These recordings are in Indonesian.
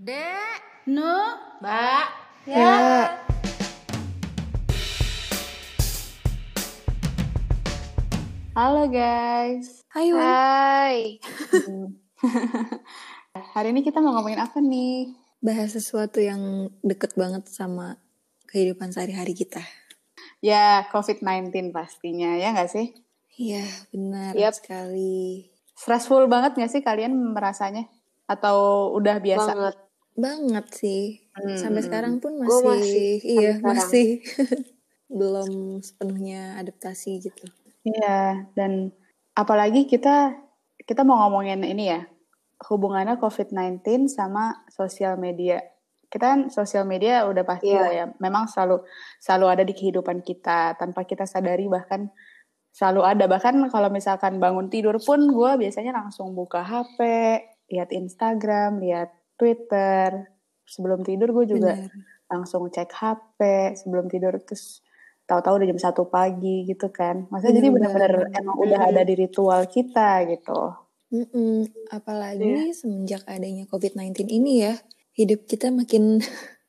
Dek, Nu, Mbak. Ya. Halo guys. Hai Wan. Hai. Hari ini kita mau ngomongin apa nih? Bahas sesuatu yang deket banget sama kehidupan sehari-hari kita. Ya, COVID-19 pastinya, ya nggak sih? Iya, benar Yap. sekali. Stressful banget nggak sih kalian merasanya? Atau udah biasa? Banget. Banget sih. Hmm. Sampai sekarang pun Gua masih, masih, iya, masih belum sepenuhnya adaptasi gitu. Iya, dan apalagi kita kita mau ngomongin ini ya, hubungannya COVID-19 sama sosial media. Kita kan sosial media udah pasti Iya. lah ya, memang selalu selalu ada di kehidupan kita tanpa kita sadari bahkan selalu ada. Bahkan kalau misalkan bangun tidur pun gue biasanya langsung buka HP, lihat Instagram, lihat Twitter. Sebelum tidur gue juga Benar. langsung cek HP sebelum tidur terus tahu-tahu udah jam satu pagi gitu kan. Maksudnya jadi Bener benar-benar emang udah ada di ritual kita gitu. Mm-mm. Apalagi semenjak adanya COVID-19 ini ya, hidup kita makin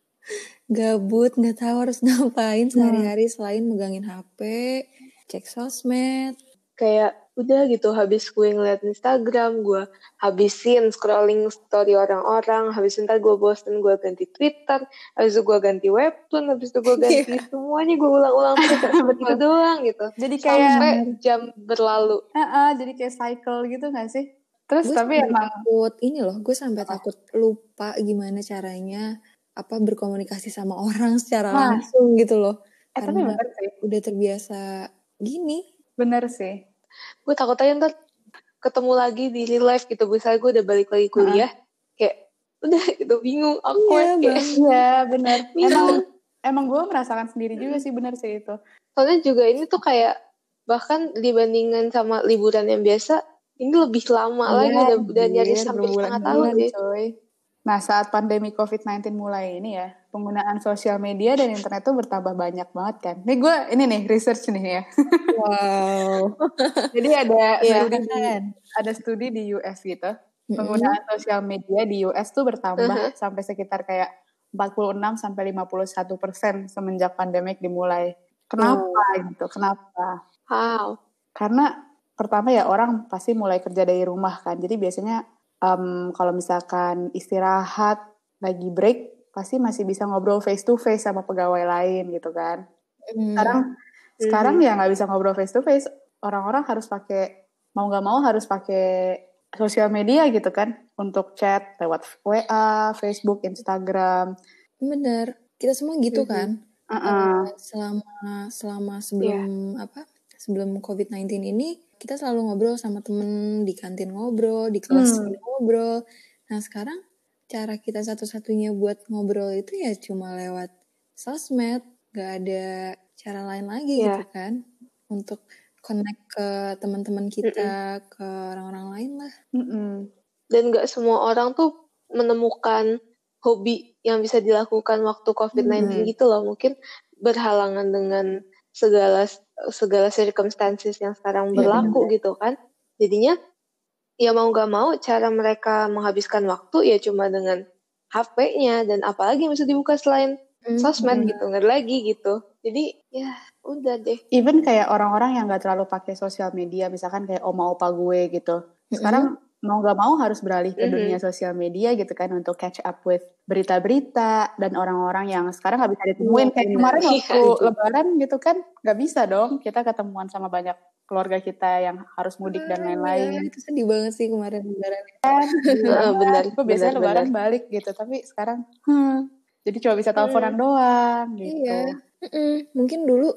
gabut, nggak tahu harus ngapain sehari-hari selain megangin HP, cek sosmed. Kayak udah gitu habis gue ngeliat Instagram, gue habisin scrolling story orang-orang, habis ntar gue bosen gue ganti Twitter, habis itu gue ganti webtoon, habis itu gue ganti semuanya gue ulang-ulang terus itu doang gitu. Jadi kayak Sampai jam berlalu. Heeh, jadi kayak cycle gitu gak sih? Terus Gue tapi emang takut ini loh, gue sampai takut lupa gimana caranya apa berkomunikasi sama orang secara Nah. langsung gitu loh. eh tapi Karena bener sih. udah terbiasa gini. Bener sih. Gue takut aja ntar ketemu lagi di real life gitu. Misalnya gue udah balik lagi kuliah, kayak udah gitu bingung, awkward. Iya, kayak. Iya. Bingung. emang emang gue merasakan sendiri juga sih bener sih itu. Soalnya juga ini tuh kayak bahkan dibandingkan sama liburan yang biasa, ini lebih lama lagi Iya, udah, udah nyaris anjir, sampai setengah tahun sih. coy. Nah, saat pandemi COVID-19 mulai ini ya, penggunaan sosial media dan internet tuh bertambah banyak banget kan. Nih gue, ini nih, research nih ya. Wow. Jadi ada Iya. studi, di, ada studi di US gitu. Penggunaan sosial media di US tuh bertambah sampai sekitar kayak 46 sampai 51 persen semenjak pandemik dimulai. Kenapa gitu? Kenapa? Wow. Karena pertama ya orang pasti mulai kerja dari rumah kan. Jadi biasanya em, kalau misalkan istirahat lagi break pasti masih bisa ngobrol face to face sama pegawai lain gitu kan. Hmm. Sekarang sekarang ya nggak bisa ngobrol face to face. Orang-orang harus pakai mau nggak mau harus pakai sosial media gitu kan untuk chat lewat WA, Facebook, Instagram. Bener. Kita semua gitu kan. Uh-uh. Eh, selama selama sebelum apa? Sebelum COVID-19 ini kita selalu ngobrol sama temen di kantin ngobrol, di kelas Hmm. ngobrol. Nah sekarang cara kita satu-satunya buat ngobrol itu ya cuma lewat sosmed, gak ada cara lain lagi Iya. gitu kan untuk connect ke teman-teman kita, ke orang-orang lain lah. Mm-mm. Dan gak semua orang tuh menemukan hobi yang bisa dilakukan waktu COVID-19 Hmm. gitu loh. Mungkin berhalangan dengan segala segala circumstances yang sekarang Iya, berlaku gitu kan. Jadinya ya mau gak mau cara mereka menghabiskan waktu ya cuma dengan HP-nya dan apalagi yang bisa dibuka selain sosmed Hmm. gitu nggak lagi gitu. Jadi ya udah deh. even kayak orang-orang yang nggak terlalu pakai sosial media, misalkan kayak oma opa gue gitu. Sekarang mau nggak mau harus beralih ke Mhm. dunia sosial media gitu kan untuk catch up with berita-berita dan orang-orang yang sekarang nggak bisa ditemuin. Iya, kayak kemarin Iya, waktu itu. lebaran gitu kan nggak bisa dong kita ketemuan sama banyak keluarga kita yang harus mudik dan lain-lain. ya, itu sedih banget sih kemarin lebaran. Heeh, benar, Gue biasanya benar, lebaran balik gitu, tapi sekarang hmm, jadi cuma bisa teleponan doang gitu. Iya. Mm-mm. Mungkin dulu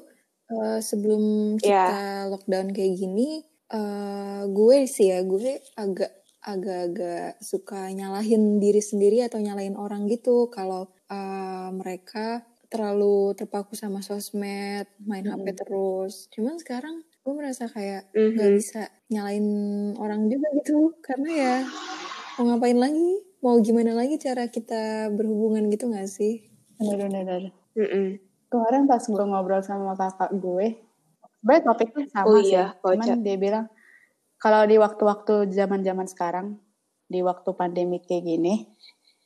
eh, sebelum kita lockdown kayak gini, eh, gue sih ya gue agak agak-agak suka nyalahin diri sendiri atau nyalahin orang gitu kalau eh, mereka terlalu terpaku sama sosmed, main HP terus. Cuman sekarang gue merasa kayak nggak bisa nyalain orang juga gitu karena ya mau ngapain lagi, mau gimana lagi cara kita berhubungan gitu gak sih? Bener-bener. Mm-mm. Kemarin pas gue ngobrol sama kakak gue, sebenarnya topiknya sama Oh sih. iya, Cuman Ocha. dia bilang, kalau di waktu-waktu zaman-zaman sekarang, di waktu pandemi kayak gini,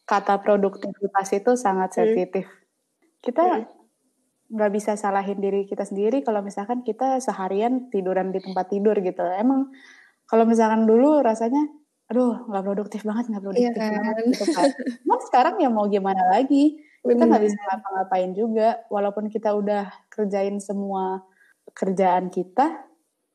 kata produktivitas itu sangat sensitif. Kita nggak bisa salahin diri kita sendiri kalau misalkan kita seharian tiduran di tempat tidur gitu. Emang kalau misalkan dulu rasanya, aduh nggak produktif banget, nggak produktif Iya banget kan? gitu kan. Nah sekarang ya mau gimana lagi? Kita nggak bisa ngapa-ngapain juga, walaupun kita udah kerjain semua kerjaan kita,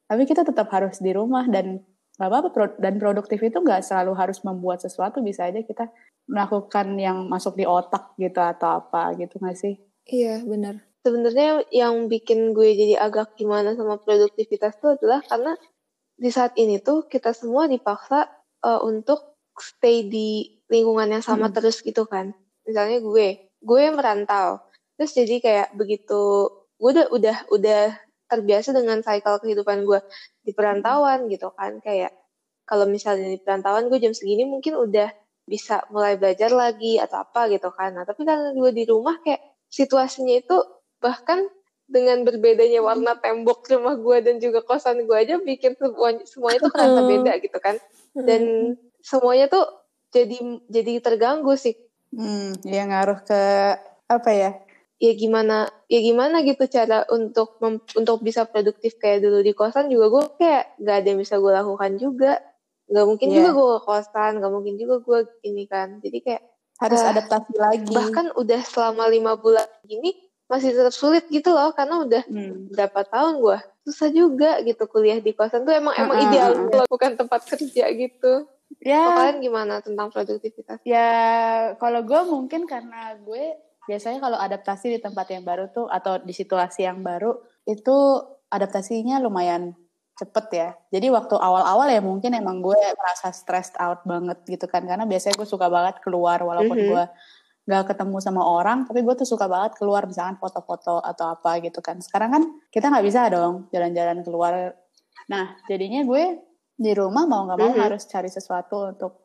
tapi kita tetap harus di rumah dan nggak apa-apa. pro- Dan produktif itu nggak selalu harus membuat sesuatu, bisa aja kita melakukan yang masuk di otak gitu atau apa gitu nggak sih? Iya, benar. Sebenarnya yang bikin gue jadi agak gimana sama produktivitas itu adalah karena di saat ini tuh kita semua dipaksa eh, untuk stay di lingkungan yang sama Mm-mm. terus gitu kan. Misalnya gue, gue merantau. Terus jadi kayak begitu gue udah udah udah terbiasa dengan cycle kehidupan gue di perantauan gitu kan kayak kalau misalnya di perantauan gue jam segini mungkin udah bisa mulai belajar lagi atau apa gitu kan. Nah, tapi karena gue di rumah kayak situasinya itu bahkan dengan berbedanya warna tembok rumah gue dan juga kosan gue aja bikin semuanya semuanya tuh kerasa beda gitu kan. Dan semuanya tuh jadi jadi terganggu sih. Hmm, dia ngaruh ke apa ya? Ya gimana ya gimana gitu cara untuk mem- untuk bisa produktif kayak dulu di kosan juga gue kayak gak ada yang bisa gue lakukan juga. Gak mungkin Iya. juga gue ke kosan, gak mungkin juga gue ini kan. Jadi kayak Harus Ah, adaptasi lagi. bahkan udah selama lima bulan gini masih tetap sulit gitu loh karena udah Hmm. berapa tahun gue susah juga gitu kuliah di kosan tuh emang emang Mm-mm, ideal mm-mm. gitu loh, bukan tempat kerja gitu. Ya, kalian gimana tentang produktivitas? ya kalau gue mungkin karena gue biasanya kalau adaptasi di tempat yang baru tuh atau di situasi yang baru itu adaptasinya lumayan cepet ya. Jadi waktu awal-awal ya mungkin emang gue merasa stressed out banget gitu kan karena biasanya gue suka banget keluar walaupun Mhm. gue gak ketemu sama orang tapi gue tuh suka banget keluar misalkan foto-foto atau apa gitu kan. Sekarang kan kita nggak bisa dong jalan-jalan keluar. Nah jadinya gue di rumah mau nggak mau Mhm. harus cari sesuatu untuk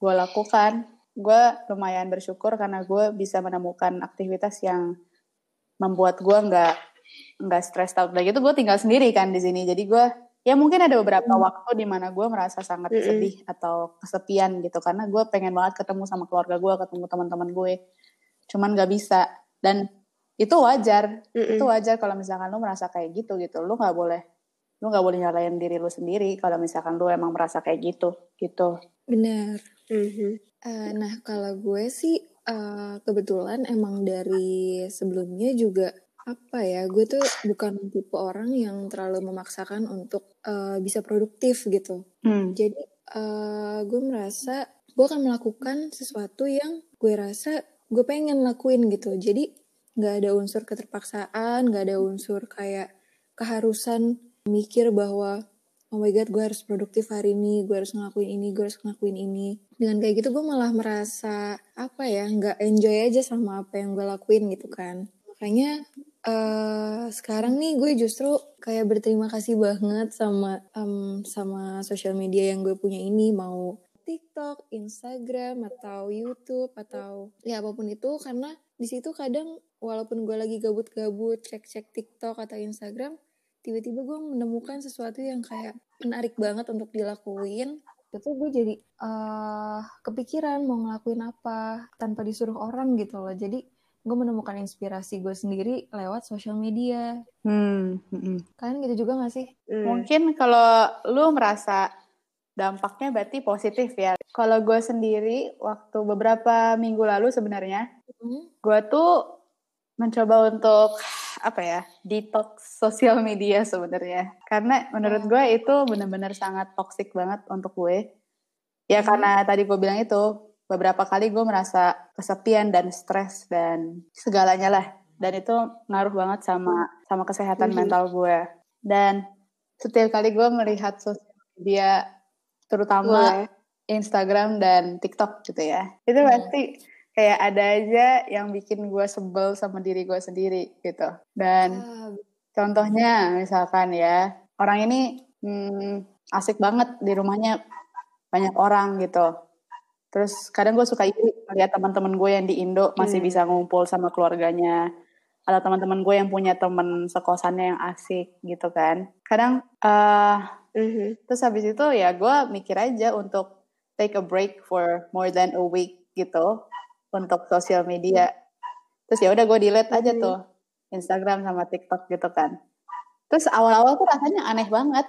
gue lakukan. Gue lumayan bersyukur karena gue bisa menemukan aktivitas yang membuat gue nggak nggak stressed out. Lagi itu gue tinggal sendiri kan di sini. Jadi gue ya mungkin ada beberapa Hmm. waktu di mana gue merasa sangat Mm-mm. sedih atau kesepian gitu karena gue pengen banget ketemu sama keluarga gue, ketemu teman-teman gue. Cuman nggak bisa dan itu wajar. Mm-mm. Itu wajar kalau misalkan lu merasa kayak gitu gitu. Lu nggak boleh lu nggak boleh nyalain diri lu sendiri kalau misalkan lu emang merasa kayak gitu gitu. Benar. Mhm. Eh, nah, kalau gue sih eh, kebetulan emang dari sebelumnya juga apa ya, gue tuh bukan tipe orang yang terlalu memaksakan untuk eh, bisa produktif gitu. Hmm. Jadi eh, gue merasa gue akan melakukan sesuatu yang gue rasa gue pengen lakuin gitu. Jadi nggak ada unsur keterpaksaan, nggak ada unsur kayak keharusan mikir bahwa oh my god gue harus produktif hari ini, gue harus ngelakuin ini, gue harus ngelakuin ini. Dengan kayak gitu gue malah merasa apa ya nggak enjoy aja sama apa yang gue lakuin gitu kan. Makanya eh sekarang nih gue justru kayak berterima kasih banget sama em, sama sosial media yang gue punya ini mau TikTok, Instagram atau YouTube atau ya apa pun itu karena di situ kadang walaupun gue lagi gabut-gabut cek-cek TikTok atau Instagram tiba-tiba gue menemukan sesuatu yang kayak menarik banget untuk dilakuin itu gue jadi eh kepikiran mau ngelakuin apa tanpa disuruh orang gitu loh jadi gue menemukan inspirasi gue sendiri lewat sosial media Hmm. mm-mm. kalian gitu juga gak sih Mm. Mungkin kalau lu merasa dampaknya berarti positif ya. Kalau gue sendiri waktu beberapa minggu lalu sebenarnya Hmm? gue tuh mencoba untuk apa ya detox sosial media sebenarnya karena menurut gue itu benar-benar sangat toxic banget untuk gue ya Hmm. karena tadi gue bilang itu beberapa kali gue merasa kesepian dan stres dan segalanya lah dan itu ngaruh banget sama sama kesehatan Mhm. mental gue dan setiap kali gue melihat sosial media terutama Boleh. Instagram dan TikTok gitu ya. Itu Hmm. pasti kayak ada aja yang bikin gue sebel sama diri gue sendiri gitu. Dan Ah, contohnya misalkan ya, orang ini hmm, asik banget di rumahnya banyak orang gitu. Terus kadang gue suka iri melihat teman-teman gue yang di Indo masih Hmm. bisa ngumpul sama keluarganya. Ada teman-teman gue yang punya teman sekosannya yang asik gitu kan. Kadang eh Mhm. Terus habis itu ya gue mikir aja untuk take a break for more than a week gitu untuk sosial media. Terus ya udah gue delete aja Hmm. tuh Instagram sama TikTok gitu kan. Terus awal-awal tuh rasanya aneh banget.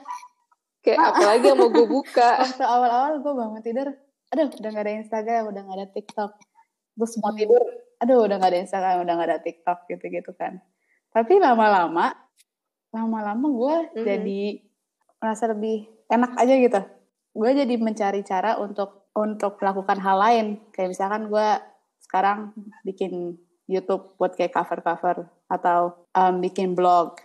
Kayak apalagi yang mau gue buka. Waktu awal-awal gue bangun tidur, aduh udah gak ada Instagram, udah gak ada TikTok. Terus mau Hmm. tidur, aduh udah gak ada Instagram, udah gak ada TikTok gitu-gitu kan. Tapi lama-lama, lama-lama gue Mhm. jadi merasa lebih enak aja gitu. Gue jadi mencari cara untuk untuk melakukan hal lain. Kayak misalkan gue sekarang bikin YouTube buat kayak cover-cover atau um, bikin blog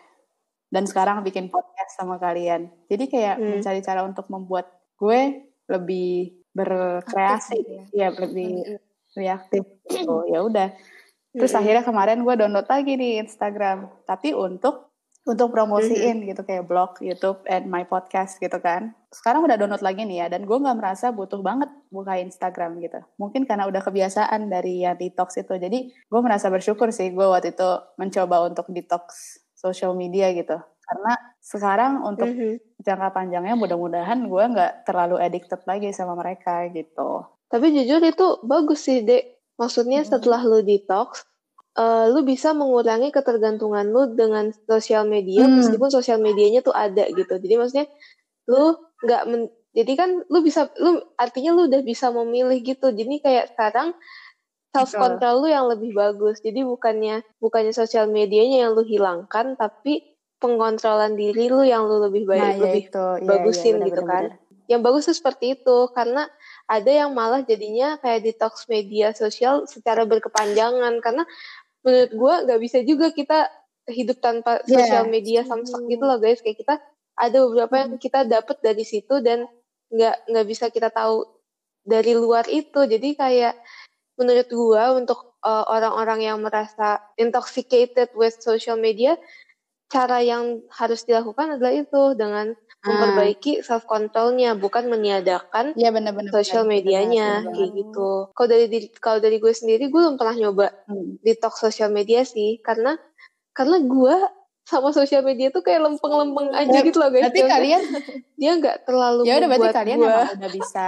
dan sekarang bikin podcast sama kalian. Jadi kayak Hmm. mencari cara untuk membuat gue lebih berkreasi, Aktif gitu ya lebih Lebih- lebih aktif gitu. Ya udah. Terus Mm-mm. akhirnya kemarin gue download lagi di Instagram, tapi untuk untuk promosiin gitu kayak blog, YouTube, and my podcast gitu kan. Sekarang udah download lagi nih ya, dan gue nggak merasa butuh banget buka Instagram gitu. Mungkin karena udah kebiasaan dari yang detox itu. Jadi gue merasa bersyukur sih gue waktu itu mencoba untuk detox social media gitu. Karena sekarang untuk Mhm. jangka panjangnya mudah-mudahan gue nggak terlalu addicted lagi sama mereka gitu. Tapi jujur itu bagus sih, Dek. Maksudnya Hmm. setelah lu detox, eh, lu bisa mengurangi ketergantungan lu dengan sosial media, Hmm. meskipun sosial medianya tuh ada gitu. Jadi maksudnya lu nggak men- jadi kan lu bisa lu artinya lu udah bisa memilih gitu. Jadi kayak sekarang self control lu yang lebih bagus. Jadi bukannya bukannya sosial medianya yang lu hilangkan, tapi pengontrolan diri lu yang lu lebih baik Nah, ya lebih itu. Iya, bagusin iya, gitu benar-benar. yang bagus tuh seperti itu karena ada yang malah jadinya kayak detox media sosial secara berkepanjangan karena menurut gua nggak bisa juga kita hidup tanpa Iya. sosial media samsak gitu loh guys kayak kita ada beberapa yang kita dapat dari situ dan nggak nggak bisa kita tahu dari luar itu jadi kayak menurut gua untuk uh, orang-orang yang merasa intoxicated with social media cara yang harus dilakukan adalah itu dengan memperbaiki self controlnya bukan meniadakan Iya benar-benar. sosial benar, medianya benar, kayak gitu. Kalau dari kalau dari gue sendiri gue belum pernah nyoba Hmm. detox sosial media sih karena karena gue sama sosial media tuh kayak lempeng-lempeng aja Ya, gitu loh guys. Berarti Maksudnya kalian dia nggak terlalu ya udah berarti kalian gua- emang udah bisa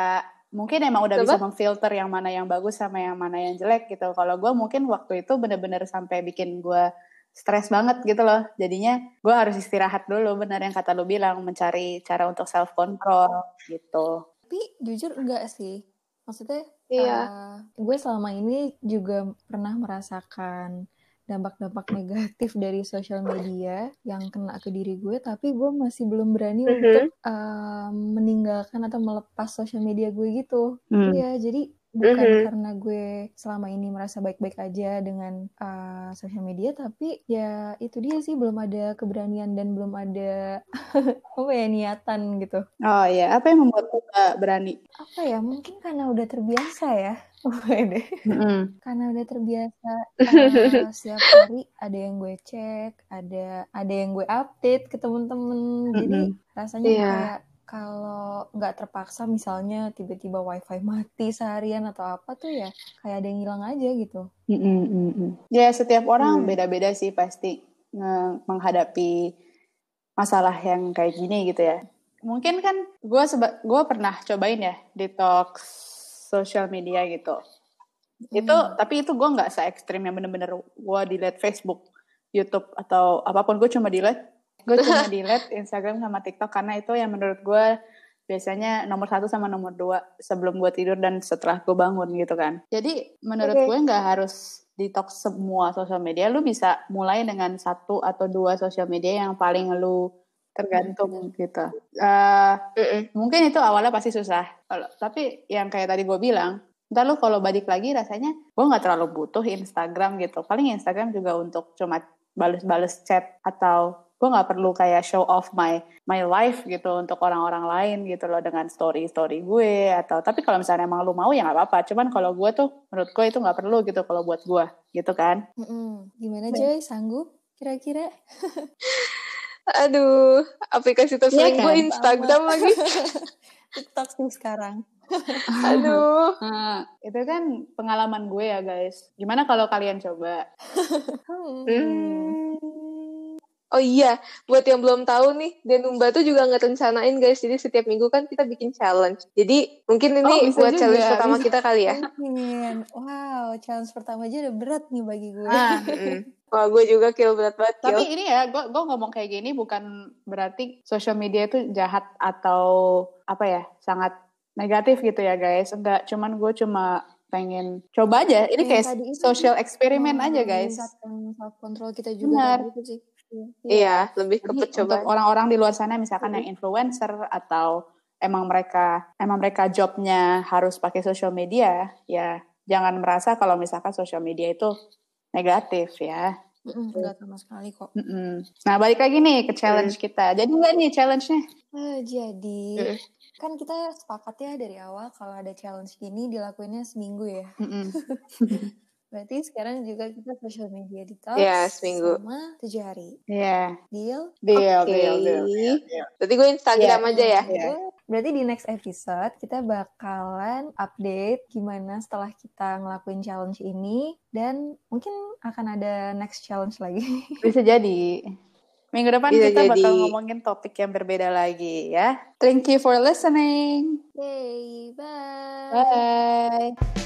mungkin emang udah Apa? bisa memfilter yang mana yang bagus sama yang mana yang jelek gitu. Kalau gue mungkin waktu itu bener-bener sampai bikin gue stres banget gitu loh. Jadinya gue harus istirahat dulu bener yang kata lu bilang mencari cara untuk self control gitu. Tapi jujur enggak sih. Maksudnya Iya. eh, gue selama ini juga pernah merasakan dampak-dampak negatif dari sosial media yang kena ke diri gue, tapi gue masih belum berani Mhm. untuk eh, meninggalkan atau melepas sosial media gue gitu. Hmm. Iya, jadi bukan Mhm. karena gue selama ini merasa baik-baik aja dengan uh, sosial media, tapi ya itu dia sih belum ada keberanian dan belum ada apa ya niatan gitu. Oh iya, apa yang membuat gak berani? Apa ya? Mungkin karena udah terbiasa ya. Mm-mm. karena udah terbiasa uh, setiap hari ada yang gue cek, ada ada yang gue update ke temen-temen. Jadi Mm-mm. rasanya Iya. kayak kalau nggak terpaksa misalnya tiba-tiba wifi mati seharian atau apa tuh ya kayak ada yang hilang aja gitu. Mm-mm, mm-mm. Ya setiap orang Hmm. beda-beda sih pasti menghadapi masalah yang kayak gini gitu ya. Mungkin kan gue seba- gue pernah cobain ya detox sosial media gitu. Itu Hmm. tapi itu gue nggak se ekstrim yang bener-bener gue delete Facebook, YouTube atau apa pun gue cuma delete. Gue cuma delete Instagram sama TikTok karena itu yang menurut gue biasanya nomor satu sama nomor dua sebelum gue tidur dan setelah gue bangun gitu kan. Jadi menurut Oke. gue nggak harus detox semua sosial media. Lu bisa mulai dengan satu atau dua sosial media yang paling lu tergantung gitu. Eh, Mm-mm. mungkin itu awalnya pasti susah. Tapi yang kayak tadi gue bilang, ntar lu kalau balik lagi rasanya gue nggak terlalu butuh Instagram gitu. Paling Instagram juga untuk cuma bales-bales chat atau gue nggak perlu kayak show off my my life gitu untuk orang-orang lain gitu loh dengan story story gue atau tapi kalau misalnya emang lu mau ya nggak apa-apa cuman kalau gue tuh menurut gue itu nggak perlu gitu kalau buat gue gitu kan Mm-mm. Gimana. Joy? Sanggup kira-kira? Aduh, aplikasi terbaik Iya gue? Instagram lagi. TikTok sih sekarang. Aduh. nah, itu kan pengalaman gue ya guys gimana kalau kalian coba Hmm. Oh iya, buat yang belum tahu nih, Denumba tuh juga ngerencanain guys. Jadi setiap minggu kan kita bikin challenge. Jadi mungkin ini Oh, buat juga, challenge pertama bisa. kita kali ya. Mungkin. Wow, challenge pertama aja udah berat nih bagi gue. Ah, Mm. Wah, gue juga kill berat banget kill. Tapi ini ya, gue gue ngomong kayak gini bukan berarti social media itu jahat atau apa ya, sangat negatif gitu ya guys. Enggak, cuman gue cuma pengen coba aja. Ini kayak social eksperimen aja guys. self control kita juga Benar. gitu sih. Iya. Iya, lebih ke Jadi untuk percobaan. orang-orang di luar sana misalkan yang influencer atau emang mereka emang mereka jobnya harus pakai social media, ya jangan merasa kalau misalkan social media itu negatif ya. Mm-mm, Enggak sama sekali kok. Mm-mm. Nah balik lagi nih ke challenge kita. Jadi nggak nih challenge-nya? Eh, jadi Mm. kan kita sepakat ya dari awal kalau ada challenge gini dilakuinnya seminggu ya. Mm-mm. Berarti sekarang juga kita social media detox Iya, seminggu. sama tujuh hari. Iya. Deal? Deal, Oke. deal, deal, deal, deal. Berarti gue Instagram Iya. aja ya. Iya. Berarti di next episode kita bakalan update gimana setelah kita ngelakuin challenge ini dan mungkin akan ada next challenge lagi. Bisa jadi. Minggu depan Bisa kita bakal jadi. ngomongin topik yang berbeda lagi ya. Thank you for listening. Yay, bye. Bye.